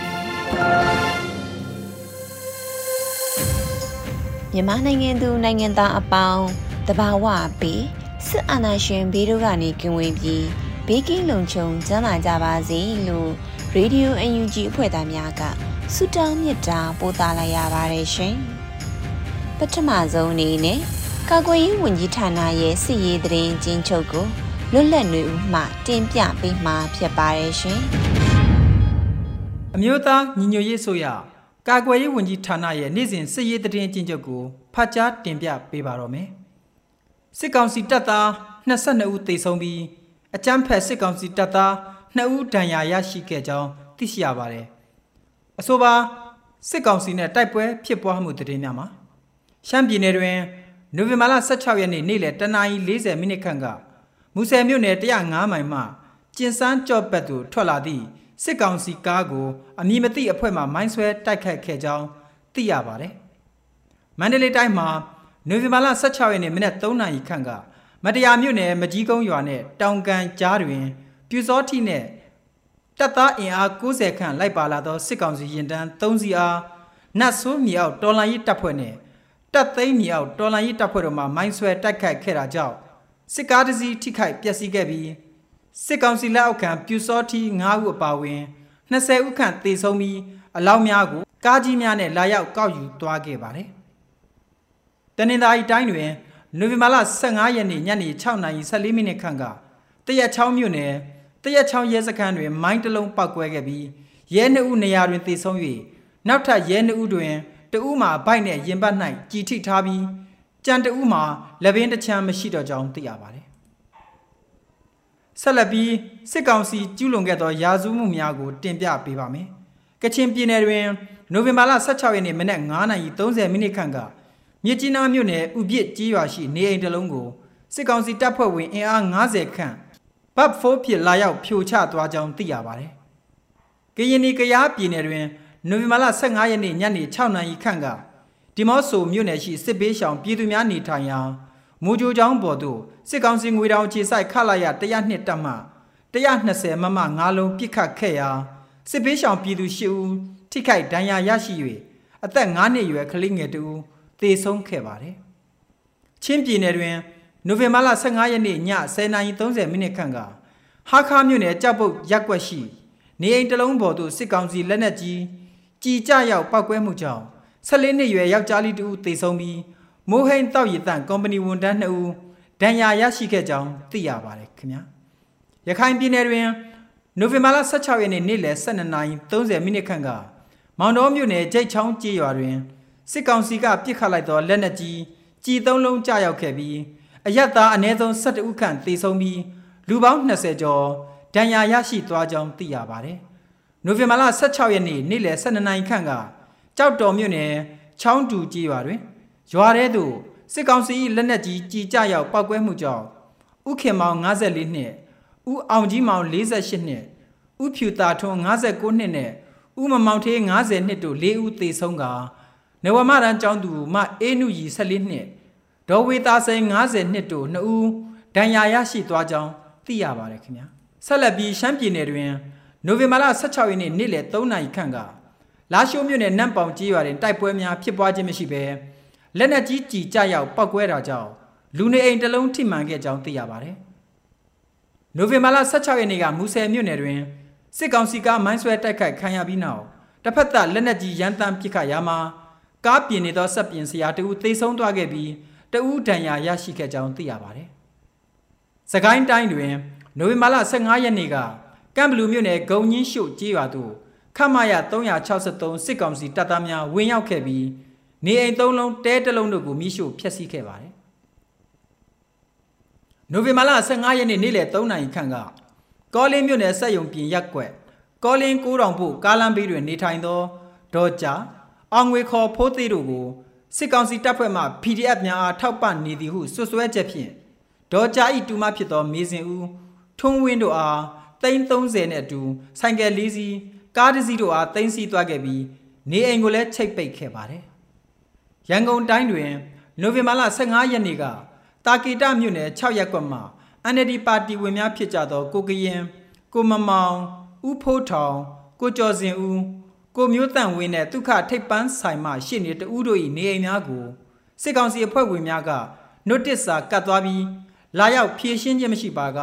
ပြီ။ မြန်မာနိုင်ငံသူနိုင်ငံသားအပေါင်းတဘာဝပြီးစစ်အာဏာရှင်ဘေးတို့ကနေကင်ဝေးပြီးဘေးကင်းလုံခြုံကျန်းမာကြပါစေလို့ရေဒီယို UNG အဖွဲ့သားများကဆုတောင်းမေတ္တာပို့သလိုက်ရပါတယ်ရှင်။ပထမဆုံးအနေနဲ့ကာကွယ်ရေးဝန်ကြီးဌာနရဲ့စစ်ရေးသတင်းကျဉ်းချုပ်ကိုလွတ်လပ်နေဦးမှတင်ပြပေးမှာဖြစ်ပါတယ်ရှင်။ အမျိုးသားညီညွတ်ရေးဆိုရကာကွယ်ရေးဝန်ကြီးဌာနရဲ့နေ့စဉ်စစ်ရေးသတင်းအကျဉ်းချုပ်ကိုဖတ်ကြားတင်ပြပေးပါတော့မယ်။စစ်ကောင်စီတပ်သား22ဦးသေဆုံးပြီးအကြမ်းဖက်စစ်ကောင်စီတပ်သား2ဦးဒဏ်ရာရရှိခဲ့ကြောင်းသိရှိရပါတယ်။အဆိုပါစစ်ကောင်စီနဲ့တိုက်ပွဲဖြစ်ပွားမှုသတင်းများမှာရှမ်းပြည်နယ်တွင်နိုဝင်ဘာလ16ရက်နေ့နေ့လယ်တနာရီ40မိနစ်ခန့်ကမူဆယ်မြို့နယ်105မိုင်မှကျင်စန်းကြော့ဘက်သို့ထွက်လာသည့် စစ်ကောင်စီကားကိုအမည်မသိအဖွဲ့မှမိုင်းဆွဲတိုက်ခတ်ခဲ့ကြောင်းသိရပါတယ်။မန္တလေးတိုင်းမှာနိုဝင်ဘာလ16ရက်နေ့မနက်3နာရီခန့်ကမတရားမြို့နယ်မကြီးကုန်းရွာနဲ့တောင်ကန်ကြားတွင် ပြူစောတိနဲ့တပ်သားအင်အား90ခန့်လိုက်ပါလာသောစစ်ကောင်စီရင်တန်း3စီအားနတ်ဆိုးမြေအောက်တော်လန်ရေးတပ်ဖွဲ့နဲ့တပ်သိမ်းမြေအောက်တော်လန်ရေးတပ်ဖွဲ့တို့မှမိုင်းဆွဲတိုက်ခိုက်ခဲ့တာကြောင့်စစ်ကားတစ်စီးထိခိုက်ပျက်စီးခဲ့ပြီး စစ်ကောင်စီလက်အောက်ခံပြူစောတိ9ဦးအပါအဝင်20ဦးခန့်သေဆုံးပြီးအလောင်းများကိုကားကြီးများနဲ့လာရောက်ကောက်ယူသွားခဲ့ပါတယ်။တနင်္သာရီတိုင်းတွင်နိုဝင်ဘာလ15ရက်နေ့ညနေ6:14မိနစ်ခန့်ကတရက်ချောင်းမြို့နယ်တရက်ချောင်းရဲစခန်းတွင်မိုင်းတစ်လုံးပောက်ကွဲခဲ့ပြီးရဲနှစ်ဦးနေရာတွင်သေဆုံး၍နောက်ထပ်ရဲနှစ်ဦးတွင်တဦးမှာဗိုက်နှင့်ရင်ပတ်၌ကြည်ထိထားပြီးကြံတဦးမှာလက်ပင်တစ်ချမ်းမရှိတော့ကြောင်းသိရပါတယ်။ ဆက်လက်ပြီးစစ်ကောင်စီကျူးလွန်ခဲ့သောရာဇဝမှုများကို တင်ပြပေးပါမယ်။ကချင်ပြည်နယ်တွင်နိုဝင်ဘာလ16ရက်နေ့မနက်9:30မိနစ်ခန့်ကမြစ်ကြီးနားမြို့နယ်ဥပြစ်ကြီးရွာရှိနေအိမ်တစ်လုံးကိုစစ်ကောင်စီတပ်ဖွဲ့ဝင်အင်အား90ခန့်ဘတ်ဖိုးဖြစ်လာရောက်ဖြိုချသွားကြောင်းသိရပါတယ်။ကရင်နီကရားပြည်နယ်တွင်နိုဝင်ဘာလ15ရက်နေ့ညနေ6နာရီခန့်ကဒီမော့ဆိုမြို့နယ်ရှိစစ်ဘေးရှောင်ပြည်သူများနေထိုင်ရာ မူဂျိုချောင်းပေါ်သို့စစ်ကောင်စီငွေတောင်ခြေဆိုင်ခလာရ102တပ်မှ120မမ9လုံးပစ်ခတ်ခဲ့ရာစစ်ဘေးရှောင်ပြည်သူ10ဦးထိခိုက်ဒဏ်ရာရရှိ၍အသက်9နှစ်အရွယ်ကလေးငယ်တူသေဆုံးခဲ့ပါတယ်။ချင်းပြည်နယ်တွင်နိုဝင်ဘာလ15ရက်နေ့ည10:30မိနစ်ခန့်ကဟာခါမြို့နယ်ကြောက်ပုတ်ရက်ွက်ရှိနေအိမ်တစ်လုံးပေါ်သို့စစ်ကောင်စီလက်နက်ကြီးကြည်ကြရောက်ပောက်ကွဲမှုကြောင့်14နှစ်ရွယ်ယောက်ျားလေးတူသေဆုံးပြီး မိုးဟိန်တောက်ရည်တန့်ကုမ္ပဏီဝန်ထမ်း2ဦးဒဏ်ရာရရှိခဲ့ကြောင်းသိရပါတယ်ခင်ဗျာရခိုင်ပြည်နယ်တွင်နိုဝင်ဘာလ16ရက်နေ့နေ့လယ်12:30မိနစ်ခန့်ကမောင်တော်မြို့နယ်ကြိတ်ချောင်းကျေးရွာတွင်စစ်ကောင်စီကပစ်ခတ်လိုက်သောလက်နက်ကြီးကြည်သုံးလုံးကျရောက်ခဲ့ပြီးအရက်သားအနည်းဆုံး12ဦးခန့်သေဆုံးပြီးလူပေါင်း20ကျော်ဒဏ်ရာရရှိသွားကြောင်းသိရပါတယ်။နိုဝင်ဘာလ16ရက်နေ့နေ့လယ်12နာရီခန့်ကကြောက်တော်မြို့နယ်ချောင်းတူကြီးရွာတွင် ရွာထဲသို့စစ်ကောင်စီလက်နက်ကြီးကြီးကြရောက်ပောက်ကွဲမှုကြောင့်ဥခင်မောင်54နှစ်ဥအောင်ကြီးမောင်48နှစ်ဥဖြူတာထွန်း59နှစ်နဲ့ဥမမောင်ထေး90နှစ်တို့၄ဦးသေဆုံးကာနဝမရန်ကျောင်းသူမအေးနုကြီး14နှစ်ဒေါ်ဝေတာစိန်90နှစ်တို့2ဦးဒဏ်ရာရရှိသွားကြောင်းသိရပါတယ်ခင်ဗျာဆက်လက်ပြီးရှမ်းပြည်နယ်တွင်နိုဝင်ဘာလ16ရက်နေ့နေ့လယ်3နာရီခန့်ကလာရှိုးမြို့နယ်နန့်ပေါင်ကြီးရွာတွင်တိုက်ပွဲများဖြစ်ပွားခြင်းမရှိဘဲ လက်နက်ကြီးကြီးကြရောက်ပောက်ကွဲတာကြောင့်လူနေအိမ်တစ်လုံးထိမှန်ခဲ့ကြောင်းသိရပါတယ်နိုဝင်ဘာလ16ရက်နေ့ကမူဆယ်မြို့နယ်တွင်စစ်ကောင်စီကမိုင်းဆွဲတိုက်ခိုက်ခံရပြီးနောက်တစ်ဖက်သက်လက်နက်ကြီးရန်တမ်းပစ်ခတ်ရာမှာကားပြင်နေသောဆက်ပြင်ဆရာတဦးသေဆုံးသွားခဲ့ပြီးတဦးဒဏ်ရာရရှိခဲ့ကြောင်းသိရပါတယ်။စကိုင်းတိုင်းတွင်နိုဝင်ဘာလ15ရက်နေ့ကကမ်ဘလူမြို့နယ်ဂုံညင်းရှို့ကြေးရွာသို့ခမရ363စစ်ကောင်စီတပ်သားများဝင်ရောက်ခဲ့ပြီး နေအိမ်သုံးလုံးတဲတလုံးတို့ကိုမိရှို့ဖျက်ဆီးခဲ့ပါတယ်။နိုဝင်ဘာလ15ရက်နေ့နေ့လယ်3နာရီခန့်ကကောလင်းမြို့နယ်ဆက်ယုံပြင်ရက်ကွက်ကောလင်းကိုးတောင်ဖို့ကားလမ်းဘေးတွင်နေထိုင်သောဒေါ်ကြအောင်ငွေခေါ်ဖိုးသေးတို့ကိုစစ်ကောင်စီတပ်ဖွဲ့မှ PDF များအားထောက်ပံ့နေသည်ဟုဆွဆွဲချက်ဖြင့်ဒေါ်ကြဤတူမဖြစ်သောမေစင်ဦးထွန်းဝင်းတို့အား330နဲ့အတူဆိုင်ကယ်၄စီးကားတစ်စီးတို့အားသိမ်းဆည်းသွားခဲ့ပြီးနေအိမ်ကိုလည်းချိတ်ပိတ်ခဲ့ပါတယ်။ ရန်ကုန်တိုင်းတွင်နိုဝင်ဘာလ15ရက်နေ့ကတာကီတမြို့နယ်6ရပ်ကွက်မှာ NLD ပါတီဝင်များဖြစ်ကြသောကိုကရင်ကိုမမောင်ဦးဖိုးထောင်ကိုကျော်စင်ဦးကိုမျိုးတန့်ဝင်းနဲ့ဒုက္ခထိပ်ပန်းဆိုင်မှရှစ်နေတဦးတို့၏နေအိမ်များကိုစစ်ကောင်စီအဖွဲ့ဝင်များကနိုတစ်စာကတ်သွားပြီးလာရောက်ဖြည့်ရှင်းခြင်းမရှိပါက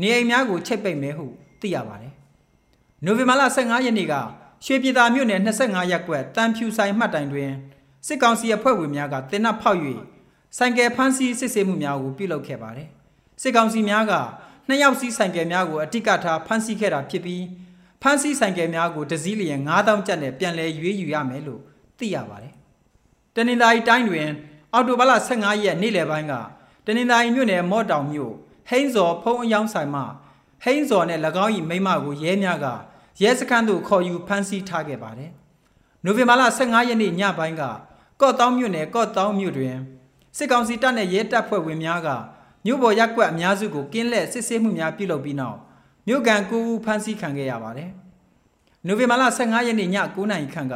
နေအိမ်များကိုချိတ်ပိတ်မယ်ဟုသိရပါတယ်။နိုဝင်ဘာလ15ရက်နေ့ကရွှေပြည်သာမြို့နယ်25ရပ်ကွက်တန်ဖြူဆိုင်မှတ်တိုင်တွင် စစ်ကောင်စီအဖွဲ့ဝင်များကတင်နပ်ဖောက်၍ဆိုင်ကယ်ဖမ်းဆီးစစ်ဆေးမှုများကိုပြုလုပ်ခဲ့ပါတယ်။စစ်ကောင်စီများကနှစ်ယောက်စီးဆိုင်ကယ်များကိုအတိကထားဖမ်းဆီးခဲ့တာဖြစ်ပြီးဖမ်းဆီးဆိုင်ကယ်များကိုတစည်းလျင်9000ကျပ်နဲ့ပြန်လည်ရွေးယူရမယ်လို့သိရပါတယ်။တနင်္သာရီတိုင်းတွင် အော်တိုဘာလ15ရက်နေ့လယ်ပိုင်းကတနင်္သာရီမြို့နယ်မော့တောင်မြို့ဟိန်းစော်ဖုံးအယောင်းဆိုင်မှဟိန်းစော်နဲ့၎င်း၏မိမကိုရဲများကရဲစခန်းသို့ခေါ်ယူဖမ်းဆီးထားခဲ့ပါတယ်။နိုဝင်ဘာလ15ရက်နေ့ညပိုင်းက ကော့တောင်းမြို့နယ်ကော့တောင်းမြို့တွင်စစ်ကောင်စီတပ်နဲ့ရဲတပ်ဖွဲ့ဝင်များကမြို့ပေါ်ရက်ကွက်အများစုကိုကင်းလက်စစ်ဆေးမှုများပြုလုပ်ပြီးနောက်မြို့ကန်ကူဦးဖမ်းဆီးခံခဲ့ရပါတယ်။နိုဝင်ဘာလ15ရက်နေ့ည9:00နာရီခန့်က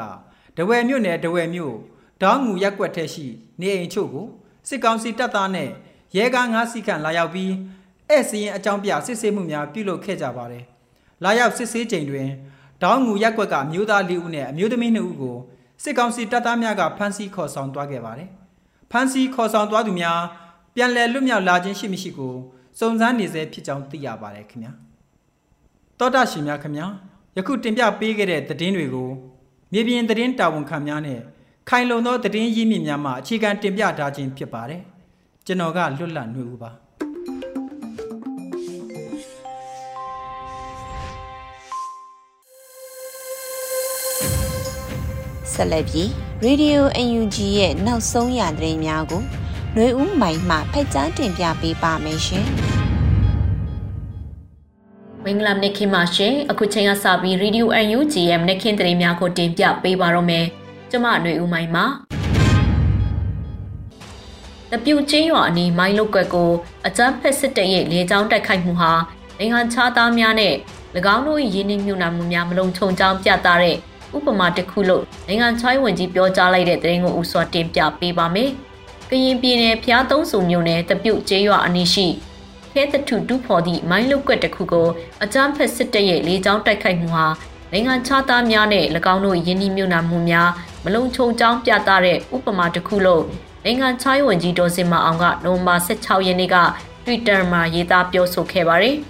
ဒဝယ်မြို့နယ်ဒဝယ်မြို့ဒေါင်းငူရက်ကွက်ထဲရှိနေအိမ်ချို့ကိုစစ်ကောင်စီတပ်သားနဲ့ရဲကား၅စီးခန့်လာရောက်ပြီးအဲ့စရင်အကြောင်းပြစစ်ဆေးမှုများပြုလုပ်ခဲ့ကြပါတယ်။လာရောက်စစ်ဆေးချိန်တွင်ဒေါင်းငူရက်ကွက်ကမျိုးသား၄ဦးနဲ့အမျိုးသမီး2ဦးကို စစ်ကောင်စီတပ်သားများကဖမ်းဆီးခေါ်ဆောင်သွားခဲ့ပါတယ်။ဖမ်းဆီးခေါ်ဆောင်သွားသူများပြန်လည်လွတ်မြောက်လာခြင်းရှိမရှိကိုစုံစမ်းနေဆဲဖြစ်ကြောင်းသိရပါတယ်ခင်ဗျာ။တောတာရှင်များခင်ဗျာယခုတင်ပြပေးခဲ့တဲ့သတင်းတွေကိုမြေပြင်သတင်းတာဝန်ခံများနဲ့ခိုင်လုံသောသတင်းရင်းမြစ်များမှအခြေခံတင်ပြထားခြင်းဖြစ်ပါတယ်။ကျွန်တော်ကလွတ်လပ်နေဦးပါ။ ဆက်လက်ပြီး Radio UNG ရဲ့နောက်ဆုံးရသတင်းများကိုຫນွေဦးမိုင်မှဖက်ကြားတင်ပြပေးပါမယ်ရှင်။မင်္ဂလာနေ့ခင်ပါရှင်အခုချိန်ကစပြီး Radio UNG ရဲ့နေ့ခင်းသတင်းများကိုတင်ပြပေးပါတော့မယ်။ကျွန်မຫນွေဦးမိုင်ပါတပြုတ်ချင်းရွာအနီးမိုင်းလုတ်ကွက်ကိုအကြမ်းဖက်စစ်တပ်ရဲ့လေကြောင်းတိုက်ခိုက်မှုဟာနိုင်ငံခြားသားများနဲ့၎င်းတို့၏ရင်းနှီးမြှုပ်နှံမှုများမလုံခြုံကြောင်းပြသတဲ့ ဥပမာတစ်ခုလို့နိုင်ငံခြားရေးဝန်ကြီးပြောကြားလိုက်တဲ့သတင်းကိုဦးစွာတင်ပြပေးပါမယ်။ကရင်ပြည်နယ်ဖျားသုံးစုံမြို့နယ်တပြုတ်ကျေးရွာအနီးရှိခဲတထုတူဖော်သည့်မိုင်းလုတ်ကွက်တစ်ခုကိုအကြမ်းဖက်စစ်တပ်ရဲ့လေကြောင်းတိုက်ခိုက်မှုဟာနိုင်ငံခြားသားများနဲ့၎င်းတို့ယင်းနှိမြုံနာမှုများမလုံခြုံကြောင်းပြသတဲ့ဥပမာတစ်ခုလို့နိုင်ငံခြားရေးဝန်ကြီးဒေါ်စင်မအောင်ကနိုဝင်ဘာ16ရက်နေ့က Twitter မှာရေးသားပြောဆိုခဲ့ပါတယ်။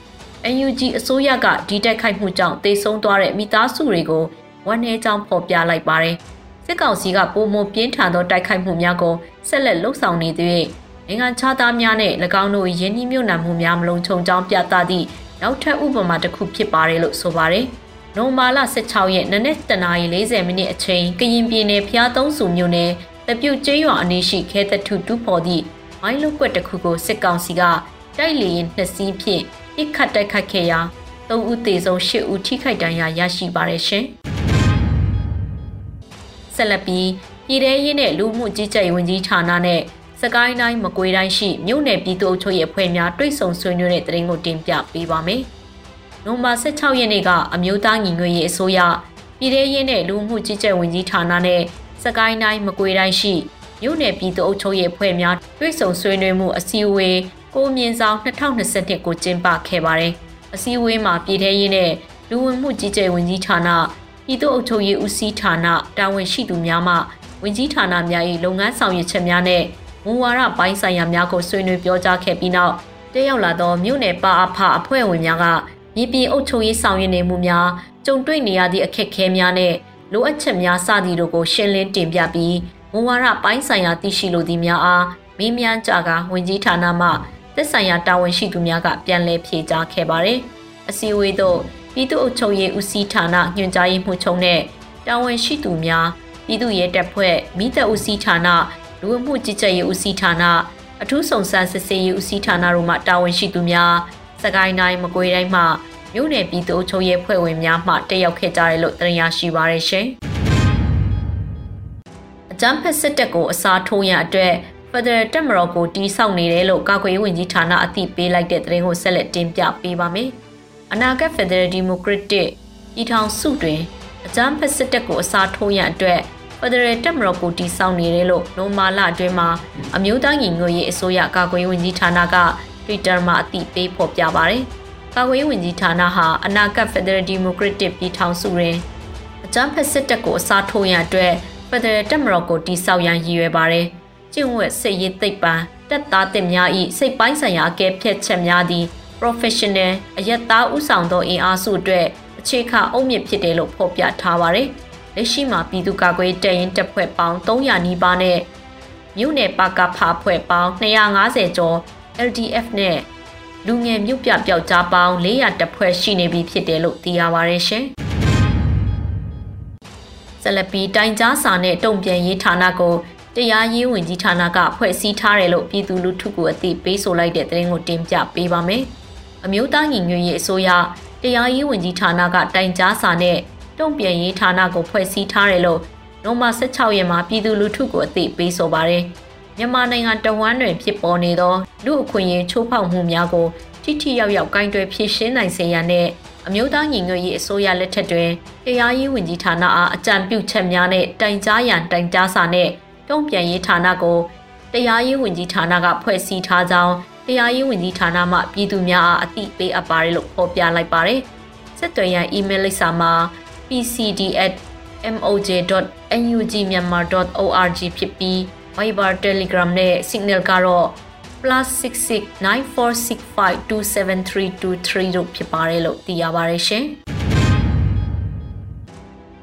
UNG အစိုးရကဒီတိုက်ခိုက်မှုကြောင့်တေဆုံးသွားတဲ့မိသားစုတွေကို ဝန်내ကြောင်းဖော်ပြလိုက်ပါတယ်။စစ်ကောင်စီကပုံမပြင်းထန်သောတိုက်ခိုက်မှုများကိုဆက်လက်လှုပ်ဆောင်နေသည့်နိုင်ငံခြားသားများနဲ့၎င်းတို့ယင်းနှိမြုံနှံမှုများမလုံခြုံကြောင်းပြသသည့်နောက်ထပ်ဥပမာတစ်ခုဖြစ်ပါတယ်လို့ဆိုပါတယ်။နိုမာလာ16ရက်နနက်တနာရီ40မိနစ်အချိန်ကရင်ပြည်နယ်ဖျားသုံးစုမြို့နယ်တပြုတ်ကျေးရွာအနီးရှိခဲတထုတူဖော်သည့်မိုင်းလုကွက်တစ်ခုကိုစစ်ကောင်စီကတိုက်လေရင်နှစ်စီးဖြင့်ပစ်ခတ်တိုက်ခတ်ခဲ့ရာ၃ဦးသေဆုံး၈ဦးထိခိုက်ဒဏ်ရာရရှိပါတယ်ရှင်။ ဆက်လက်ပြီးပြည်ထရေးနဲ့လူမှုကြီးကြပ်ရေးဝန်ကြီးဌာနနဲ့စကိုင်းတိုင်းမကွေးတိုင်းရှိမြို့နယ်ပြည်သူ့အုပ်ချုပ်ရေးအဖွဲ့များတွိတ်ဆုံဆွေးနွေးတဲ့တရင်ကိုတင်ပြပေးပါမယ်။နိုဝင်ဘာ16ရက်နေ့ကအမျိုးသားညီညွတ်ရေးအစိုးရပြည်ထရေးနဲ့လူမှုကြီးကြပ်ဝန်ကြီးဌာနနဲ့စကိုင်းတိုင်းမကွေးတိုင်းရှိမြို့နယ်ပြည်သူ့အုပ်ချုပ်ရေးအဖွဲ့များတွိတ်ဆုံဆွေးနွေးမှုအစည်းအဝေးကိုမြင့်ဆောင်2022ကိုကျင်းပခဲ့ပါတယ်။အစည်းအဝေးမှာပြည်ထရေးနဲ့လူဝင်မှုကြီးကြပ်ဝန်ကြီးဌာန ပြည်သူ့အုပ်ချုပ်ရေးဦးစီးဌာနတာဝန်ရှိသူများမှဝင်ကြီးဌာနများ၏လုပ်ငန်းဆောင်ရွက်ချက်များနဲ့မူဝါဒပိုင်းဆိုင်ရာများကိုဆွေးနွေးပြောကြားခဲ့ပြီးနောက်တက်ရောက်လာသောမြို့နယ်ပါအဖအဖွဲ့ဝင်များကမြေပြင်အုပ်ချုပ်ရေးဆောင်ရွက်နေမှုများကြုံတွေ့နေရသည့်အခက်အခဲများနဲ့လိုအပ်ချက်များစသည်တို့ကိုရှင်းလင်းတင်ပြပြီးမူဝါဒပိုင်းဆိုင်ရာသိရှိလိုသည့်များအားမင်းများကြကဝင်ကြီးဌာနမှသက်ဆိုင်ရာတာဝန်ရှိသူများကပြန်လည်ဖြေကြားခဲ့ပါတယ်။အစည်းအဝေးသို့ ပြည်သူ့အုပ်ချုပ်ရေးဦးစီးဌာနညွှန်ကြားရေးမှူးချုပ်နဲ့တာဝန်ရှိသူများပြည်သူ့ရဲတပ်ဖွဲ့မိသက်ဦးစီးဌာနလူဝင်မှုကြီးကြပ်ရေးဦးစီးဌာနအထူးစုံစမ်းစစ်ဆေးရေးဦးစီးဌာနတို့မှတာဝန်ရှိသူများစကိုင်းတိုင်းမကွေးတိုင်းမှမြို့နယ်ပြည်သူ့ချုပ်ရေးဖွဲ့ဝင်များမှတက်ရောက်ခဲ့ကြတယ်လို့သိရရှိပါရရှင်။အကြမ်းဖက်စစ်တပ်ကိုအစားထိုးရန်အတွက်ဖက်ဒရယ်တပ်မတော်ကိုတီးဆောက်နေတယ်လို့ကာကွယ်ရေးဝန်ကြီးဌာနအသိပေးလိုက်တဲ့သတင်းကိုဆက်လက်တင်ပြပေးပါမယ်။ အနာဂတ်ဖက်ဒရယ်ဒီမိုကရက်တစ်ပြည်ထောင်စုတွင်အကြမ်းဖက်စစ်တပ်ကိုအစားထိုးရန်အတွက်ဖက်ဒရယ်တပ်မတော်ကိုတီးဆောက်နေတယ်လို့နိုမာလာအတွင်းမှာအမျိုးသားညီညွတ်ရေးအစိုးရကာကွယ်ရေးဝန်ကြီးဌာနက Twitter မှာအသိပေးဖော်ပြပါတယ်။ကာကွယ်ရေးဝန်ကြီးဌာနဟာအနာဂတ်ဖက်ဒရယ်ဒီမိုကရက်တစ်ပြည်ထောင်စုတွင်အကြမ်းဖက်စစ်တပ်ကိုအစားထိုးရန်အတွက်ဖက်ဒရယ်တပ်မတော်ကိုတီးဆောက်ရန်ရည်ရွယ်ပါတယ်။ကျင့်ဝတ်စစ်ရေးသိပ္ပံတပ်သားတင်များ၏စိတ်ပိုင်းဆိုင်ရာအကဲဖြတ်ချက်များသည် professional အယက်သားဥဆောင်သောအင်အားစုအတွက်အခြေခံအုံမြင့်ဖြစ်တယ်လို့ဖော်ပြထားပါတယ်။လက်ရှိမှာပြည်သူ့ကာကွယ်တပ်ရင်းတပ်ဖွဲ့ပေါင်း300နီးပါးနဲ့မြို့နယ်ပါကဖာဖွဲ့ပေါင်း250ကျော် LDF နဲ့လူငယ်မြို့ပြပျောက်ကြားပေါင်း400တပ်ဖွဲ့ရှိနေပြီဖြစ်တယ်လို့သိရပါတယ်ရှင်။ဆလပီတိုင်ကြားစာနဲ့တုံ့ပြန်ရေးဌာနကိုတရားရေးဝန်ကြီးဌာနကဖွဲ့စည်းထားတယ်လို့ပြည်သူလူထုကိုအသိပေးဆိုလိုက်တဲ့သတင်းကိုတင်ပြပေးပါမယ်။ အမျိုးသားညီညွတ်ရေးအစိုးရတရားရေးဝန်ကြီးဌာနကတိုင်ကြားစာနဲ့တုံ့ပြန်ရေးဌာနကိုဖွဲ့စည်းထားတယ်လို့နိုမ16ရက်မှာပြည်သူလူထုကိုအသိပေးဆိုပါတယ်။မြန်မာနိုင်ငံတဝမ်းတွင်ဖြစ်ပေါ်နေသောလူအခွင့်အရေးချိုးဖောက်မှုများကိုထိထိရောက်ရောက်ကင်တွယ်ဖြေရှင်းနိုင်စေရန်နဲ့အမျိုးသားညီညွတ်ရေးအစိုးရလက်ထက်တွင်တရားရေးဝန်ကြီးဌာနအားအကြံပြုချက်များနဲ့တိုင်ကြားရန်တိုင်ကြားစာနဲ့တုံ့ပြန်ရေးဌာနကိုတရားရေးဝန်ကြီးဌာနကဖွဲ့စည်းထားကြောင်း တရားရေးဝန်ကြီးဌာနမှပြည်သူများအားအသိပေးအပ်ပါတယ်လို့ဖော်ပြလိုက်ပါတယ်။ဆက်သွယ်ရန် email လိပ်စာမှာ pcd@moj.nugmyanmar.org ဖြစ်ပြီး Viber Telegram နဲ့ Signal ကတော့ +669465273223 တို့ဖြစ်ပါတယ်လို့သိရပါတယ်ရှင်။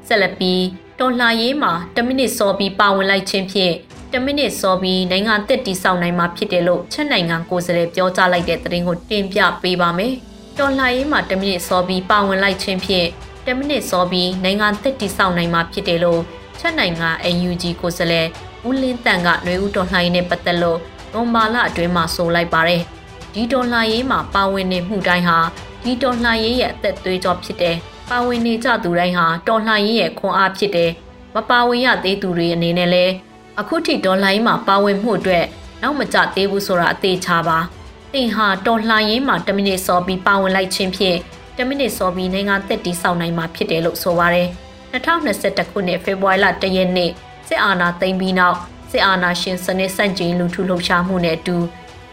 ဆက်လက်ပြီးတော်လှန်ရေးမှာ10မိနစ်စောပြီးပါဝင်လိုက်ခြင်းဖြင့် 10မိနစ်စောပြီးနိုင်ငံတက်တီဆောင်နိုင်မှာဖြစ်တယ်လို့ချက်နိုင်ငံကိုယ်စားလှယ်ပြောကြားလိုက်တဲ့သတင်းကိုတင်ပြပေးပါမယ်။တော်လှန်ရေးမှာ10မိနစ်စောပြီးပါဝင်လိုက်ခြင်းဖြင့်10မိနစ်စောပြီးနိုင်ငံတက်တီဆောင်နိုင်မှာဖြစ်တယ်လို့ချက်နိုင်ငံ UNG ကိုယ်စားလှယ်ဦးလင်းတန်ကຫນွေဦးတော်လှန်ရေးနဲ့ပတ်သက်လို့နိုမာလအတွင်းမှာဆိုလိုက်ပါတယ်။ဒီတော်လှန်ရေးမှာပါဝင်နေမှုတိုင်းဟာဒီတော်လှန်ရေးရဲ့အသက်သွေးကြောဖြစ်တယ်။ပါဝင်နေကြသူတိုင်းဟာတော်လှန်ရေးရဲ့ခွန်အားဖြစ်တယ်။မပါဝင်ရသေးသူတွေအနေနဲ့လည်း အခုထိတော်လှန်ရေးမှာပါဝင်မှုအတွက်နောက်မကျသေးဘူးဆိုတာအသေးချပါ။တင်ဟာတော်လှန်ရေးမှာ10မိနစ်စောပြီးပါဝင်လိုက်ခြင်းဖြင့်10မိနစ်စောပြီးနိုင်ငံသက်တီဆောက်နိုင်မှာဖြစ်တယ်လို့ဆိုပါတယ်။2021ခုနှစ်ဖေဖော်ဝါရီလ1ရက်နေ့စစ်အာဏာသိမ်းပြီးနောက်စစ်အာဏာရှင်စနစ်ဆန့်ကျင်လူထုလှုပ်ရှားမှုနဲ့အတူ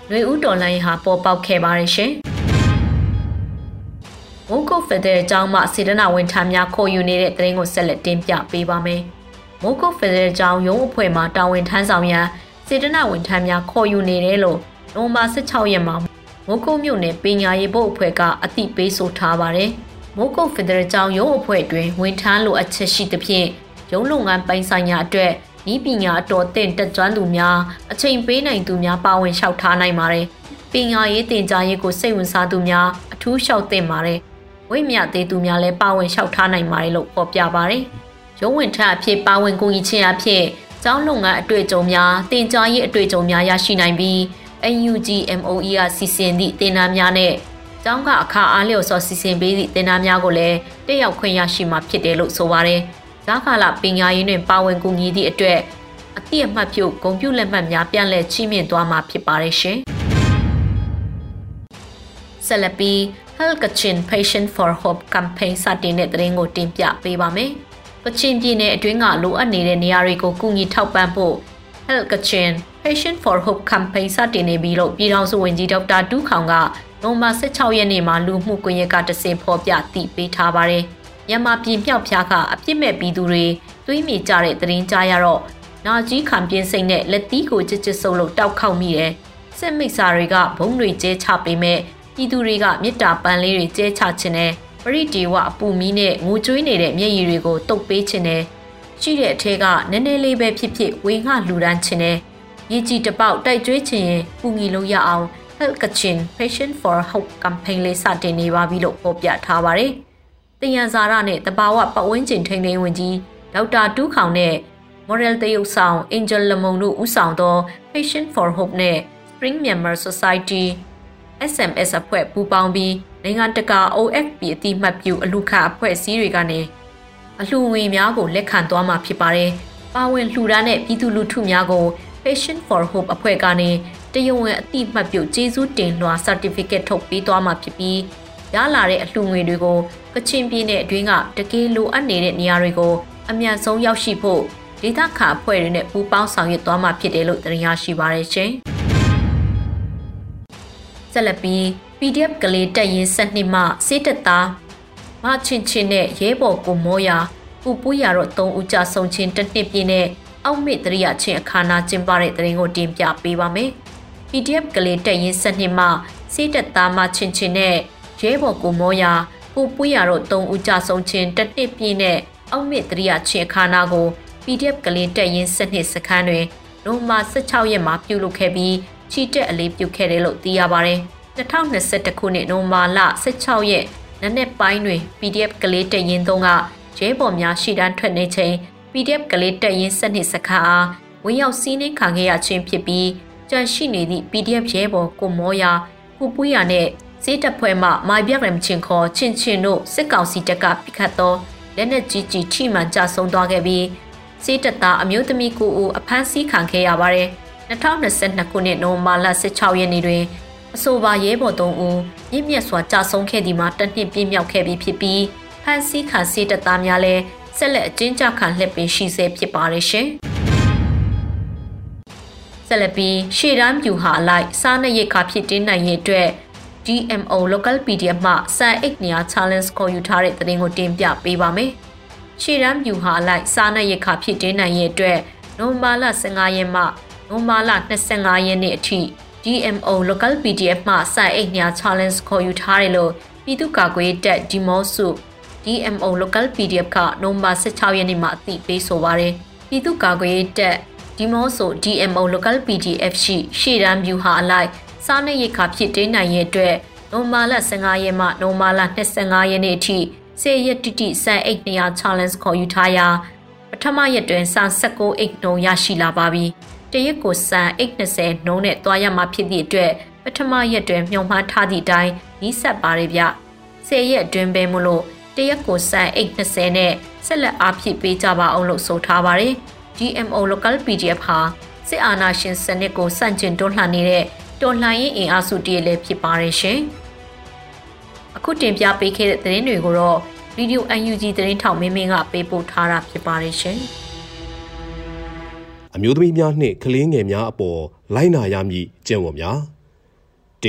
ຫນွေဦးတော်လိုင်းဟာပေါ်ပေါက်ခဲ့ပါတယ်ရှင်။မုန်ကုတ်ဖက်ဒရယ်ကျောင်းမှစေတနာဝန်ထမ်းများခေါ်ယူနေတဲ့တရင်ကိုဆက်လက်တင်ပြပေးပါမယ်။ မုန်ကုတ်ဖက်ဒရယ်ကျောင်းရုံးအဖွဲ့မှတာဝန်ထမ်းဆောင်ရန်စေတနာဝန်ထမ်းများခေါ်ယူနေတယ်လို့နိုဝင်ဘာ16ရက်မှာမုန်ကုတ်မြို့နယ်ပညာရေးဘုတ်အဖွဲ့ကအသိပေးဆိုထားပါတယ်။မုန်ကုတ်ဖက်ဒရယ်ကျောင်းရုံးအဖွဲ့တွင်ဝန်ထမ်းလိုအပ်ချက်ရှိသဖြင့်ရုံးလုပ်ငန်းပိုင်းဆိုင်ရာအတွက်ဤပညာအတော်တင်တက်ကျွမ်းသူများအချိန်ပေးနိုင်သူများပါဝင်လျှောက်ထားနိုင်ပါတယ်။ပညာရေးတင်ကြားရေးကိုစိတ်ဝင်စားသူများအထူးလျှောက်တင်ပါတယ်။ဝိမြသေးသူများလည်းပါဝင်လျှောက်ထားနိုင်ပါတယ်လို့ဖော်ပြပါတယ်။ ရုံးဝင်ထအဖြစ်ပါဝင်ကူညီခြင်းအဖြစ်ကျောင်းလုပ်ငန်းအတွေ့အကြုံများတင်ကြားရေးအတွေ့အကြုံများရရှိနိုင်ပြီး UNG MOE ကစီစဉ်သည့်တင်နာများနဲ့ကျောင်းကအခါအားလျော်စွာစီစဉ်ပေးသည့်တင်နာများကိုလည်းတက်ရောက်ခွင့်ရရှိမှာဖြစ်တယ်လို့ဆိုပါတယ်။ဇာကာလပညာရေးတွင်ပါဝင်ကူညီသည့်အတွက်အတိအမှတ်ပြုဂုံပြုလက်မှတ်များပြန်လည်ချီးမြှင့်သွားမှာဖြစ်ပါတယ်ရှင်။ဆက်လက်ပြီး Health Kachin Patient for Hope Campaign စတင်တဲ့သတင်းကိုတင်ပြပေးပါမယ်။ ကချင်ပြည်နယ်အတွင်းကလိုအပ်နေတဲ့နေရာတွေကိုကူညီထောက်ပံ့ဖို့ Health Kachin Patient for Hope Campaign စတင်နေပြီလို့ပြည်ထောင်စုဝန်ကြီးဒေါက်တာဒူးခေါင်ကနိုဝင်ဘာ16ရက်နေ့မှာလူမှုကွန်ရက်ကတစင်ဖော်ပြတည်ပေးထားပါတယ်။မြန်မာပြည်မြောက်ဖျားကအပြစ်မဲ့ပြည်သူတွေသွေးမြေကြတဲ့သတင်းကြားရတော့နာကြီးခံပြင်းစိတ်နဲ့လက်သီးကိုချစ်ချစ်ဆုပ်လို့တောက်ခေါက်မိတယ်။စစ်မိတ်စာတွေကဘုံတွေကျဲချပေးမဲ့ပြည်သူတွေကမေတ္တာပန်းလေးတွေကျဲချခြင်းနဲ့ ပရိဒေဝအပူမီးနဲ့ငိုကြွေးနေတဲ့မျက်ရည်တွေကိုတုပ်ပေးခြင်းနဲ့ရှိတဲ့အထက်ကနည်းနည်းလေးပဲဖြစ်ဖြစ်ဝေငှလှူဒန်းခြင်းနဲ့ရည်ကြည်တပေါက်တိုက်ကြွေးခြင်းရင်ပူငီလို့ရအောင် Help Kachin Patient for Hope campaign လေးစတင်နေပါပြီလို့ဖော်ပြထားပါတယ်။တယံဇာရနဲ့တဘာဝပတ်ဝန်းကျင်ထိန်းသိမ်းဝင်ကြီးဒေါက်တာတူးခေါင်နဲ့ Moral တရုတ်ဆောင် Angel လမုံတို့ဦးဆောင်သော Patient for Hope နဲ့ Spring Myanmar Society SMS အဖွဲ့ပူးပေါင်းပြီး နိုင်ငံတကာ OFP အတိမတ်ပြုအလူခအဖွဲ့အစည်းတွေကနေအလှူငွေများကိုလက်ခံသွားမှာဖြစ်ပါတယ်။ပါဝင်လှူဒါန်းတဲ့ပြည်သူလူထုများကို Patient for Hope အဖွဲ့ကနေတရုံဝင်အတိမတ်ပြုကျေးဇူးတင်လွှာ certificate ထုတ်ပေးသွားမှာဖြစ်ပြီးရလာတဲ့အလှူငွေတွေကိုကချင်ပြည်နယ်အတွင်းကတကယ်လိုအပ်နေတဲ့နေရာတွေကိုအမြန်ဆုံးရောက်ရှိဖို့ဒေသခံအဖွဲ့တွေနဲ့ပူးပေါင်းဆောင်ရွက်သွားမှာဖြစ်တယ်လို့သတင်းရရှိပါရရှင်။ဆက်လက်ပြီး PDF ကလေးတက်ရင်စနစ်မှစေတသားမချင်းချင်းနဲ့ရဲဘော်ကိုမောရာပူပူရတော့၃ဦးကြဆုံချင်းတစ်နှစ်ပြည့်နဲ့အောက်မေ့တရိယာချင်းအခမ်းအနားကျင်းပတဲ့တဲ့ရင်ကိုတင်ပြပေးပါမယ်။ PDF ကလေးတက်ရင်စနစ်မှစေတသားမချင်းချင်းနဲ့ရဲဘော်ကိုမောရာပူပူရတော့၃ဦးကြဆုံချင်းတစ်နှစ်ပြည့်နဲ့အောက်မေ့တရိယာချင်းအခမ်းအနားကို PDF ကလေးတက်ရင်စနစ်စခန်းတွင်နိုမာ16ရက်မှာပြုလုပ်ခဲ့ပြီးချီတက်အလေးပြုခဲ့တယ်လို့သိရပါတယ်။ 2021ခုနှစ်နိုဝင်ဘာလ16ရက်နနက်ပိုင်းတွင် PDF ကလေးတရင်သုံးကရဲဘော်များရှီတန်းထွက်နေချိန် PDF ကလေးတရင်စနစ်စခန်းအားဝင်ရောက်စီးနှင်းခံခဲ့ရခြင်းဖြစ်ပြီးကြန့်ရှိနေသည့် PDF ရဲဘော်ကိုမောယာကိုပူးရနဲ့စေးတပ်ဖွဲ့မှမိုင်ပြရမချင်းခေါ်ချင်းချင်းတို့စစ်ကောင်စီတပ်ကပိခတ်သောလက်နက်ကြီးကြီးထိမှန်ကြဆုံးသွားခဲ့ပြီးစေးတပ်သားအမျိုးသမီးကိုဦးအဖမ်းဆီးခံခဲ့ရပါတယ်2022ခုနှစ်နိုဝင်ဘာလ16ရက်နေ့တွင် အဆိုပါရဲဘော်သုံးဦးမြင့်မြတ်စွာကြာဆုံးခဲ့ဒီမှာတနှစ်ပြည့်မြောက်ခဲ့ပြီးဖြစ်ပြီးဖန်စီခံစေတသားများလည်းဆက်လက်အကျဉ်းချခံလှည့်ပင်ရှိဆဲဖြစ်ပါတယ်ရှင်။ဆက်လက်ပြီးရှေ့တန်းပြူဟာအလိုက်စားနပ်ရိက္ခာဖြစ်တင်းနိုင်ရဲ့အတွက် GMO Local PDF မှစံအိတ်နေရာ challenge ခေါ်ယူထားတဲ့သတင်းကိုတင်ပြပေးပါမယ်။ရှေ့တန်းပြူဟာအလိုက်စားနပ်ရိက္ခာဖြစ်တင်းနိုင်ရဲ့အတွက်နိုဝင်ဘာလ15ရက်မှနိုဝင်ဘာလ25ရက်နေ့အထိ GMO Local PDF မှစိုက်အိတ်ညာ challenge ခေါ်ယူထားတယ်လို့ပြည်သူ့ကာကွယ်တပ်ဒီမော့စု DMO Local PDF ကနိုဝင်ဘာ16ရက်နေ့မှာအသိပေးဆိုပါရယ်ပြည်သူ့ကာကွယ်တပ်ဒီမော့စု DMO Local PDF ရှိရှေ့တန်း view ဟာအလိုက်စားနပ်ရိက္ခာဖြစ်တင်းနိုင်ရဲ့အတွက်နိုမာလ15ရက်မှနိုမာလ25ရက်နေ့အထိစေရတိတိစံအိတ်200 challenge ခေါ်ယူထားရာပထမရက်တွင်စံ16အိတ်နှုံရရှိလာပါပြီ။ တရက်ကိုစံ820နှုံးနဲ့တွားရမှာဖြစ်သည့်အတွက်ပထမရက်တွင်မြုံမှားထားသည့်အတိုင်းနီးစပ်ပါရဗျ။10ရက်အတွင်းပဲမလို့တရက်ကိုစံ820နဲ့ဆက်လက်အားဖြည့်ပေးကြပါအောင်လို့ဆိုထားပါတယ်။ GMO Local PDF ဟာစစ်အာဏာရှင်စနစ်ကိုစန့်ကျင်တွန်းလှန်နေတဲ့တော်လှန်ရေးအင်အားစုတည်းလည်းဖြစ်ပါတယ်ရှင်။အခုတင်ပြပေးခဲ့တဲ့သတင်းတွေကိုတော့ Radio UNG သတင်းထောက်မင်းမင်းကပေးပို့ထားတာဖြစ်ပါတယ်ရှင်။ အမျိုးသမီးများနှင့်ကလေးငယ်များအပေါ်လိုက်နာရမည်ကျင့်ဝတ်များ၁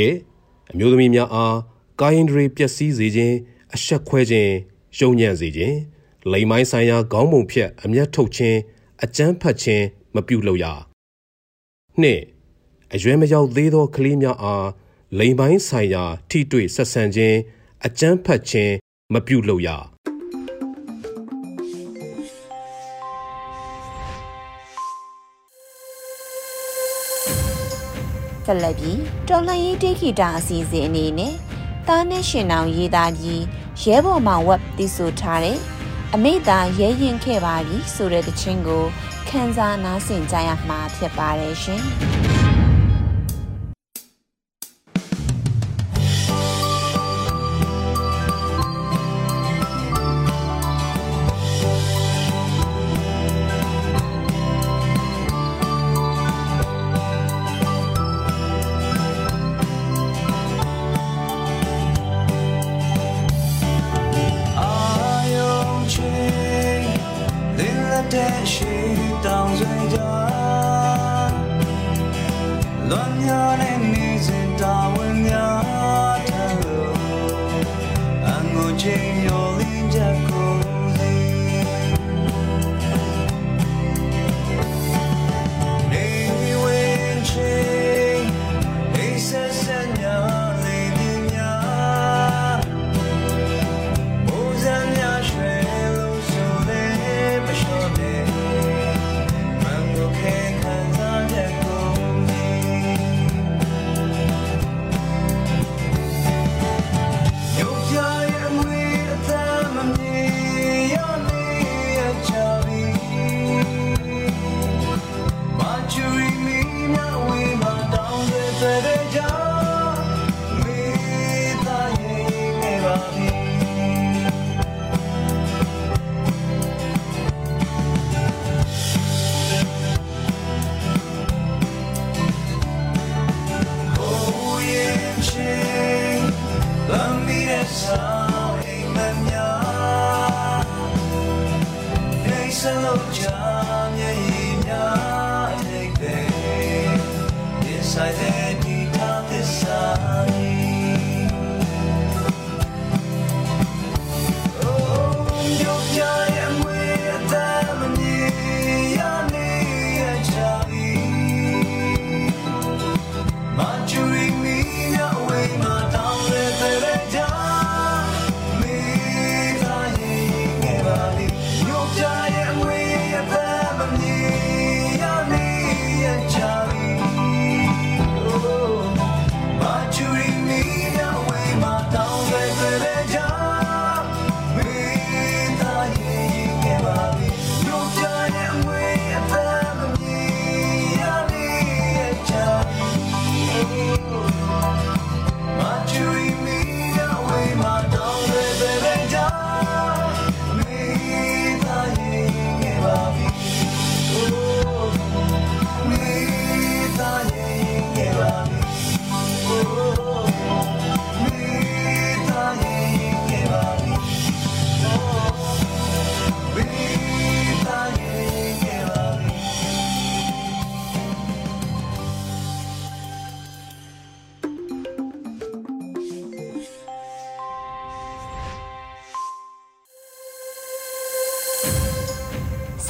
အမျိုးသမီးများအားကာယင်ဒရီပျက်စီးစေခြင်းအဆက်ခွဲခြင်းယုံညံ့စေခြင်းလိမ်မိုင်းဆိုင်ရာခေါင်းပုံဖြတ်အမျက်ထုတ်ခြင်းအကြမ်းဖက်ခြင်းမပြုလုပ်ရ၂အရွယ်မရောက်သေးသောကလေးများအားလိမ်ပိုင်းဆိုင်ရာထိတွေ့ဆက်ဆံခြင်းအကြမ်းဖက်ခြင်းမပြုလုပ်ရ ဆက်လက်ပြီးတော်လှန်ရေးတိခိတာအစီအစဉ်အနေနဲ့သားနဲ့ရှင်အောင်ရေးသားပြီးရဲဘော်မှဝက်တိဆိုထားတဲ့အမိသာရဲရင်ခဲ့ပါပြီဆိုတဲ့တခြင်းကိုခန်းစားနားဆင်ကြရမှာဖြစ်ပါတယ်ရှင်။ Love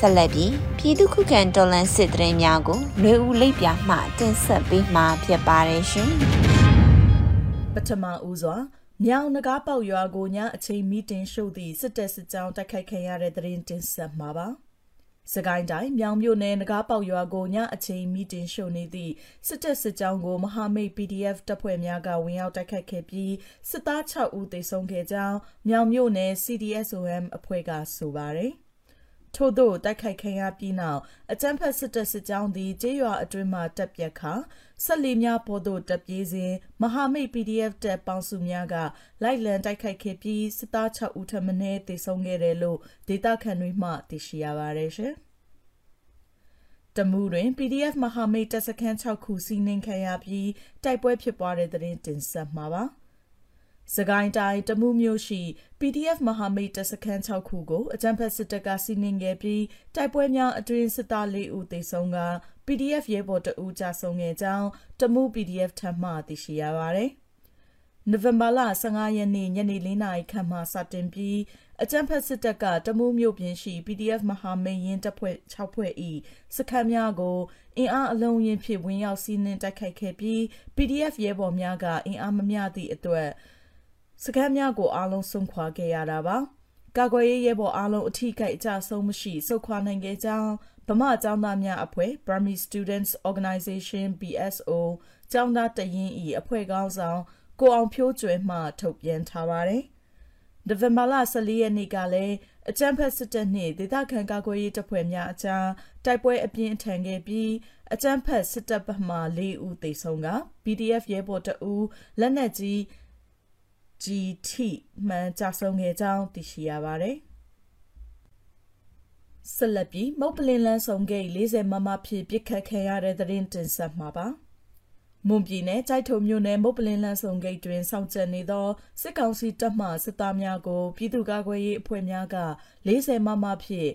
ဆက်လက်ပြီးပြည်သူခုခံတော်လှန်စစ်တရင်များကိုနှွေဦးလိပ်ပြမှတင်ဆက်ပေးမှာဖြစ်ပါတယ်ရှင်ပထမဦးစွာမြောင်နဂါပေါက်ရွာကိုညအချိန်မီတင်ရှုပ်သည့်စစ်တပ်စစ်ကြောင်းတိုက်ခိုက်ခံရတဲ့တရင်တင်ဆက်မှာပါစကိုင်းတိုင်းမြောင်မြို့နယ်နဂါပေါက်ရွာကိုညအချိန်မီတင်ရှုပ်နေသည့်စစ်တပ်စစ်ကြောင်းကိုမဟာမိတ် PDF တပ်ဖွဲ့များကဝင်ရောက်တိုက်ခိုက်ခဲ့ပြီးစစ်သား6ဦးသေဆုံးခဲ့ကြောင်းမြောင်မြို့နယ် CDSOM အဖွဲ့ကဆိုပါတယ် ထို့သောတိုက်ခိုက်ခံရပြီးနောက်အကြမ်းဖက်စစ်တပ်စစ်ကြောင်းသည်ကျေးရွာအတွင်းမှတပ်ပြက်ခါဆက်လီများပေါ်သို့တပ်ပြေးစဉ်မဟာမိတ် PDF တပ်ပေါင်းစုများကလိုက်လံတိုက်ခိုက်ခဲ့ပြီးစစ်သား6ဦးထပ်မံတေဆုံးခဲ့တယ်လို့ဒေတာခန်တွေမှသိရှိရပါတယ်ရှင်။တမူတွင် PDF မဟာမိတ်တပ်စခန်း6ခုစီးနင်းခံရပြီးတိုက်ပွဲဖြစ်ပွားတဲ့တဲ့တင်ဆက်မှာပါ။ စကိုင်းတိုင်းတမှုမျိုးရှိ PDF မဟာမိတ်တပ်စခန်း6ခုကိုအကြမ်းဖက်စစ်တပ်ကစီးနင်းခဲ့ပြီးတိုက်ပွဲများအတွင်းစစ်သား၄ဦးသေဆုံးက PDF ရဲဘော်တအူးကြာဆုံးခဲ့ကြောင်းတမှု PDF ထပ်မံသိရှိရပါတယ်။နိုဝင်ဘာလ15ရက်နေ့ညနေ4နာရီခန့်မှစတင်ပြီးအကြမ်းဖက်စစ်တပ်ကတမှုမျိုးပြင်ရှိ PDF မဟာမိတ်ရင်တပ်ဖွဲ့6ဖွဲ့၏စခန်းများကိုအင်အားအလုံးရင်ဖြင့်ဝင်ရောက်စီးနင်းတိုက်ခိုက်ခဲ့ပြီး PDF ရဲဘော်များကအင်အားမမျှသည့်အတွက် စခန်းများကိုအားလုံးဆုံးခွာခဲ့ရတာပါကာကွယ်ရေးရဲဘော်အားလုံးအထီးကိတ်အကြဆုံးမရှိစုခွာနိုင်ခဲ့ကြောင်းဗမာကျောင်းသားများအဖွဲ့ Burmese Students Organization BSO ကျောင်းသားတရင်ဤအဖွဲ့ကောင်းဆောင်ကိုအောင်ဖြိုးကျွဲမှထုတ်ပြန်ထားပါတယ်။ဒီဗင်ဘာလ14ရက်နေ့ကလည်းအကြမ်းဖက်စစ်တပ်နှင့်ဒေသခံကာကွယ်ရေးတပ်ဖွဲ့များအကြားတိုက်ပွဲအပြင်းထန်ခဲ့ပြီးအကြမ်းဖက်စစ်တပ်ဘက်မှ၄ဦးသေဆုံးက PDF ရဲဘော်တအူလက်နက်ကြီး GT မှန်ကြဆုံးခဲ့ကြောင်းသိရှိရပါတယ်။ဆက်လက်ပြီးမုတ်ပလင်လန်းဆောင်ဂိတ်40မမဖြစ်ပြစ်ခတ်ခံရတဲ့သတင်းတင်ဆက်မှာပါ။မွန်ပြည်နယ်ကြိုက်ထုံမြို့နယ်မုတ်ပလင်လန်းဆောင်ဂိတ်တွင်စောင့်ကြနေသောစစ်ကောင်စီတပ်မှစစ်သားများကိုပြည်သူ့ကာကွယ်ရေးအဖွဲ့များက40မမဖြစ်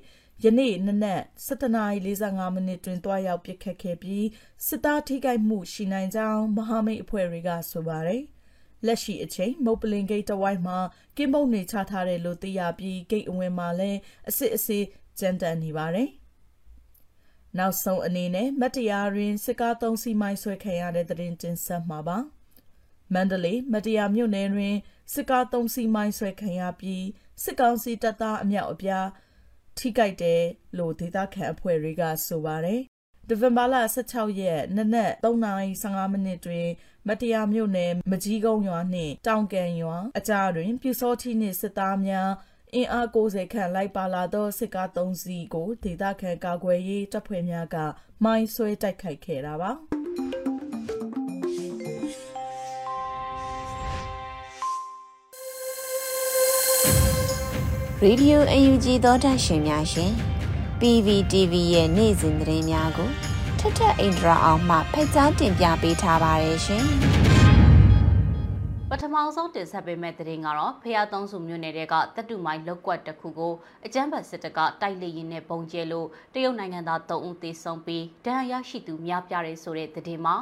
ယနေ့နနက်7:45မိနစ်တွင်တွားရောက်ပစ်ခတ်ခဲ့ပြီးစစ်သားထိခိုက်မှုရှိနိုင်ကြောင်းမဟာမိတ်အဖွဲ့တွေကဆိုပါတယ်။ လက်ရှိအချိန်မုတ်ပလင်ဂိတ်တဝိုက်မှာကင်းမုတ်နေချထားတယ်လို့သိရပြီးဂိတ်အဝင်မှာလည်းအစစ်အဆေးကြမ်းတမ်းနေပါတယ်။နောက်ဆုံးအနေနဲ့မတရားရင်းစစ်ကားသုံးစီမိုင်းဆွဲခံရတဲ့တဲ့တင်ဆက်မှာပါ။မန္တလေးမတရားမြို့နယ်တွင်စစ်ကားသုံးစီမိုင်းဆွဲခံရပြီးစစ်ကောင်စီတပ်သားအမြောက်အပြားထိကြိုက်တယ်လို့ဒေသခံအဖွဲ့တွေကဆိုပါတယ်ဒီဇင်ဘာလ16ရက်နနက်3:15မိနစ်တွင် မတရားမြို့နယ်မကြီးကုန်းရွာနှင့်တောင်ကန်ရွာအကြားတွင်ပြူစောတိနှင့်စစ်သားများအင်အား90ခန့်လိုက်ပါလာသောစစ်ကား3စီးကိုဒေသခံကာကွယ်ရေးတပ်ဖွဲ့များကမိုင်းဆွဲတိုက်ခိုက်ခဲ့တာပါ။ Radio UNG သောတာရှင်များရှင် PVTV ရဲ့နေ့စဉ်သတင်းများကို ထထအိန္ဒြာအောင်မှဖက်ကြားတင်ပြပေးထားပါတယ်ရှင်။ပထမဆုံးတင်ဆက်ပေးမယ့်သတင်းကတော့ဖျားသုံးစုမြို့နယ်ကတပ်တူမိုင်းလောက်ကွက်တစ်ခုကိုအကြမ်းဖက်စစ်တပ်ကတိုက်လေရင်နဲ့ပုံကျဲလို့တရုတ်နိုင်ငံသား၃ဦးသေဆုံးပြီးဒဏ်ရာရရှိသူများပြားတယ်ဆိုတဲ့သတင်းမှာ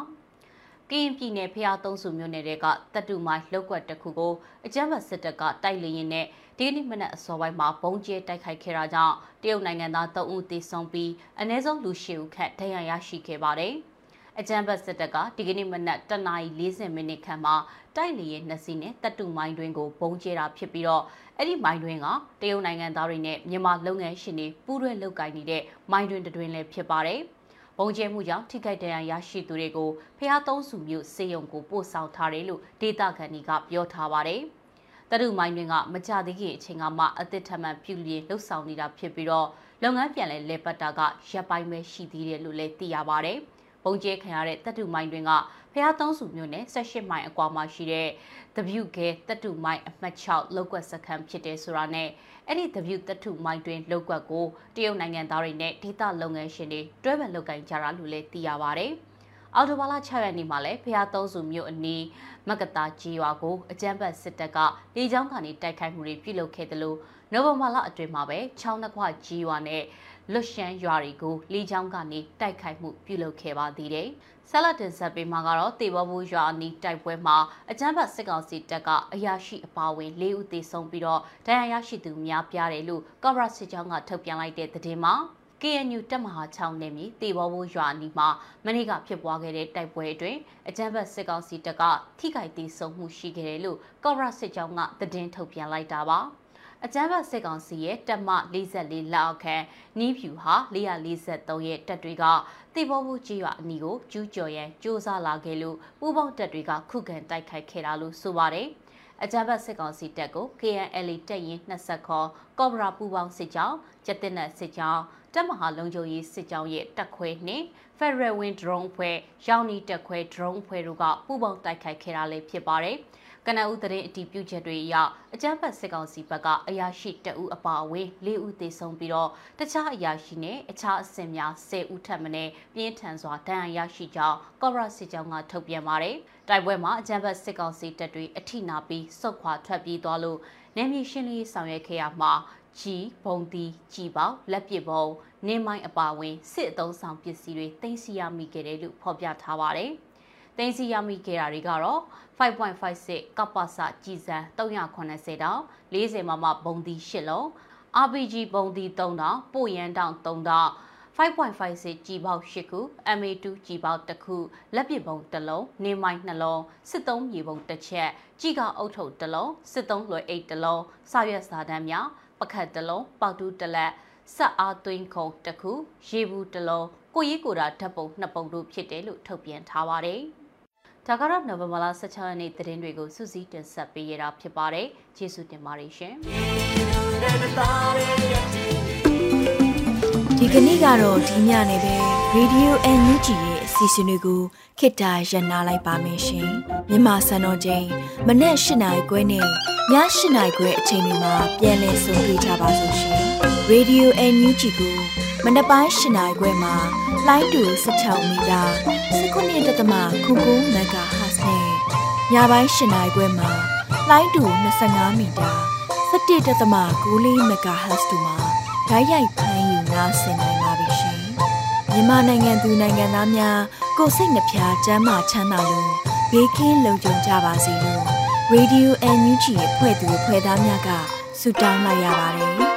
ကရင်ပြည်နယ်ဖျားသုံးစုမြို့နယ်ကတပ်တူမိုင်းလောက်ကွက်တစ်ခုကိုအကြမ်းဖက်စစ်တပ်ကတိုက်လေရင်နဲ့ ဒီနေ့မနက်အစောပိုင်းမှာပုံကျဲတိုက်ခိုက်ခဲ့တာကြောင့်တရုတ်နိုင်ငံသား၃ဦးသေဆုံးပြီးအနည်းဆုံးလူ၈ဦးခန့်ဒဏ်ရာရရှိခဲ့ပါတယ်။အကြံဘတ်စစ်တပ်ကဒီကနေ့မနက်တနာရီ40မိနစ်ခန့်မှာတိုက်လေရဲ့နှစ်စီးနဲ့တပ်တူမိုင်းတွင်ကိုပုံကျဲတာဖြစ်ပြီးတော့အဲ့ဒီမိုင်းတွင်ကတရုတ်နိုင်ငံသားတွေနဲ့မြန်မာလုပ်ငန်းရှင်တွေပူးတွဲလုပ်ကိုင်နေတဲ့မိုင်းတွင်တွင်လည်းဖြစ်ပါတယ်။ပုံကျဲမှုကြောင့်ထိခိုက်ဒဏ်ရာရရှိသူတွေကိုဖျားသုံးစုမျိုးစေယုံကိုပို့ဆောင်ထားတယ်လို့ဒေတာခန်ကြီးကပြောထားပါတယ်။ တရုတ်မိုင်းတွင်ကမကြသေးခင်အချိန်ကမှအသစ်ထမှန်ပြုလျင်လှုပ်ဆောင်နေတာဖြစ်ပြီးတော့လုပ်ငန်းပြန်လဲလဲပတ်တာကရပ်ပိုင်းပဲရှိသေးတယ်လို့လည်းသိရပါတယ်။ပုံကျဲခံရတဲ့တပ်တူမိုင်းတွင်ကဖျားသုံးစုမျိုးနဲ့18မိုင်အကွာမှာရှိတဲ့တပြုကဲတပ်တူမိုင်းအမှတ်6လောက်ကွက်စခန်းဖြစ်တဲ့ဆိုတာနဲ့အဲ့ဒီတပြုတပ်တူမိုင်းတွင်လောက်ကွက်ကိုတရုတ်နိုင်ငံသားတွေနဲ့ဒေသလုပ်ငန်းရှင်တွေတွဲပန်လုပ်ကိုင်ကြတာလို့လည်းသိရပါဗျ။ အော်တိုဘာလ6ရက်နေ့မှာလည်းဖျားသုံးစုမြို့အနီးမကတာကြီးရွာကိုအကြမ်းဖက်စစ်တပ်ကလေကြောင်းကနေတိုက်ခိုက်မှုတွေပြုလုပ်ခဲ့တယ်လို့နိုဝင်ဘာလအတွင်းမှာပဲချောင်းနှခွကြီးရွာနဲ့လွတ်ရှမ်းရွာတွေကိုလေကြောင်းကနေတိုက်ခိုက်မှုပြုလုပ်ခဲ့ပါသေးတယ်။ဆလတ်တင်ဆက်ပေးမှာကတော့တေဘောဘူးရွာအနီးတိုက်ပွဲမှာအကြမ်းဖက်စစ်ကောင်စီတပ်ကအရာရှိအပါအဝင်၄ဦးသေဆုံးပြီးတော့ဒဏ်ရာရရှိသူများပြားတယ်လို့ကော့ဘရာစစ်ကြောင်းကထုတ်ပြန်လိုက်တဲ့သတင်းမှာ KNU တပ်မဟာ6နယ်မြေတေဘောဘူးရွာအနီးမှာမနေ့ကဖြစ်ပွားခဲ့တဲ့တိုက်ပွဲအတွင်းအကြမ်းဖက်စစ်ကောင်စီတပ်ကထိခိုက်သေဆုံးမှုရှိခဲ့တယ်လို့ကော့ဘရာစစ်ကြောင်းကသတင်းထုတ်ပြန်လိုက်တာပါ။အကြမ်းဖက်စစ်ကောင်စီရဲ့တပ်မ44လက်အောက်ခံနီးဖြူဟာ443ရဲ့တပ်တွေကတိဘောဘူးကြီးရွာအနီးကိုကျူးကျော်ရန်စ조사လာခဲ့လို့ပူးပေါင်းတပ်တွေကခုခံတိုက်ခိုက်ခဲ့တာလို့ဆိုပါတယ်။အကြမ်းဖက်စစ်ကောင်စီတပ်ကို KNL တပ်ရင်း20ခေါ်ကော့ဘရာပူပေါင်းစစ်ကြောင်းကျက်တင်နက်စစ်ကြောင်း တပ်မဟာလုံခြုံရေးစစ်ကြောင်းရဲ့တပ်ခွဲနှင့် Federal Wing Drone ဖွဲ့ရောင်နီတပ်ခွဲ Drone ဖွဲ့တို့ကပူးပေါင်းတိုက်ခိုက်ခဲ့တာလည်းဖြစ်ပါတယ်။ကနအူးသတင်းအတည်ပြုချက်တွေအရအကြမ်းဖက်စစ်ကောင်စီဘက်ကအရာရှိတအူးအပါအဝင်၄ဦးသေဆုံးပြီးတော့တခြားအရာရှိနဲ့အခြားအဆင့်များ၁၀ဦးထပ်မံပြင်းထန်စွာဒဏ်ရာရရှိကြောင်းကော့ဘရာစစ်ကြောင်းကထုတ်ပြန်ပါတယ်။တိုက်ပွဲမှာအကြမ်းဖက်စစ်ကောင်စီတပ်တွေအထိနာပြီးစုခွာထွက်ပြေးသွားလို့နယ်မြေရှင်းလင်းဆောင်ရွက်ခဲ့ရမှာကြီးဘုံတီကြီးပေါလက်ပစ်ဘုံ နေမိုင်းအပါဝင်စစ်အုံဆောင်ပစ္စည်းတွေတင်စီရမိခဲ့တယ်လို့ဖော်ပြထားပါတယ်။တင်စီရမိခဲ့တာတွေကတော့5.56ကပ္ပစကြည်စံ380တောင်40မမဘုံဒီ8လုံး RPG ဘုံဒီ3တောင်ပို့ရန်တောင်3တောင်5.56ကြည်ပေါက်8ခု MA2 ကြည်ပေါက်1ခုလက်ပစ်ပုံ1လုံးနေမိုင်း2လုံးစစ်သုံးမြေပုံ1ချက်ကြီးကအုတ်ထုပ်1လုံးစစ်သုံးလွယ်အိတ်1လုံးစာရွက်စာတမ်းများပကတ်1လုံးပေါတူ1လက် ဆက်အားသွင်းခုံ1ခုရေဘူး1လုံးကိုရီးကိုတာဓာတ်ပုံ2ပုံတို့ဖြစ်တယ်လို့ထုတ်ပြန်ထားပါတယ်။ဒါကတော့နိုဝင်ဘာလ16ရက်နေ့သတင်းတွေကိုစူးစီးတင်ဆက်ပေးရတာဖြစ်ပါတယ်ကျေးဇူးတင်ပါတယ်ရှင်ဒီကနေ့ကတော့ဒီညနေပဲ Radio NUG ရဲ့အစီအစဉ်လေးကိုခေတ္တရ延လိုက်ပါမယ်ရှင်မြန်မာစံတော်ချိန်မနေ့၈နိုင်ခွဲနဲ့ည၈နိုင်ခွဲအချိန်တွေမှာပြောင်းလဲဆိုပြကြပါလို့ရှင် Radio NUG ကိုမနက်ပိုင်း၈နိုင်ခွဲမှာလိုင်းတူ16မီတာ19.7 MHz နဲ့ညပိုင်း၈နိုင်ခွဲမှာလိုင်းတူ25မီတာ17.6 MHz တို့မှာဓာတ်ရိုက်ဖမ်းယူနားဆင်နိုင်ပါပြီရှင်။မြန်မာနိုင်ငံသူနိုင်ငံသားများကိုစိတ်နှပြချမ်းမာချမ်းသာလို့ဘေးကင်းလုံခြုံကြပါစေလို့ Radio NUG ရဲ့ဖွဲ့သူဖွဲ့သားများကဆုတောင်းလိုက်ရပါတယ်။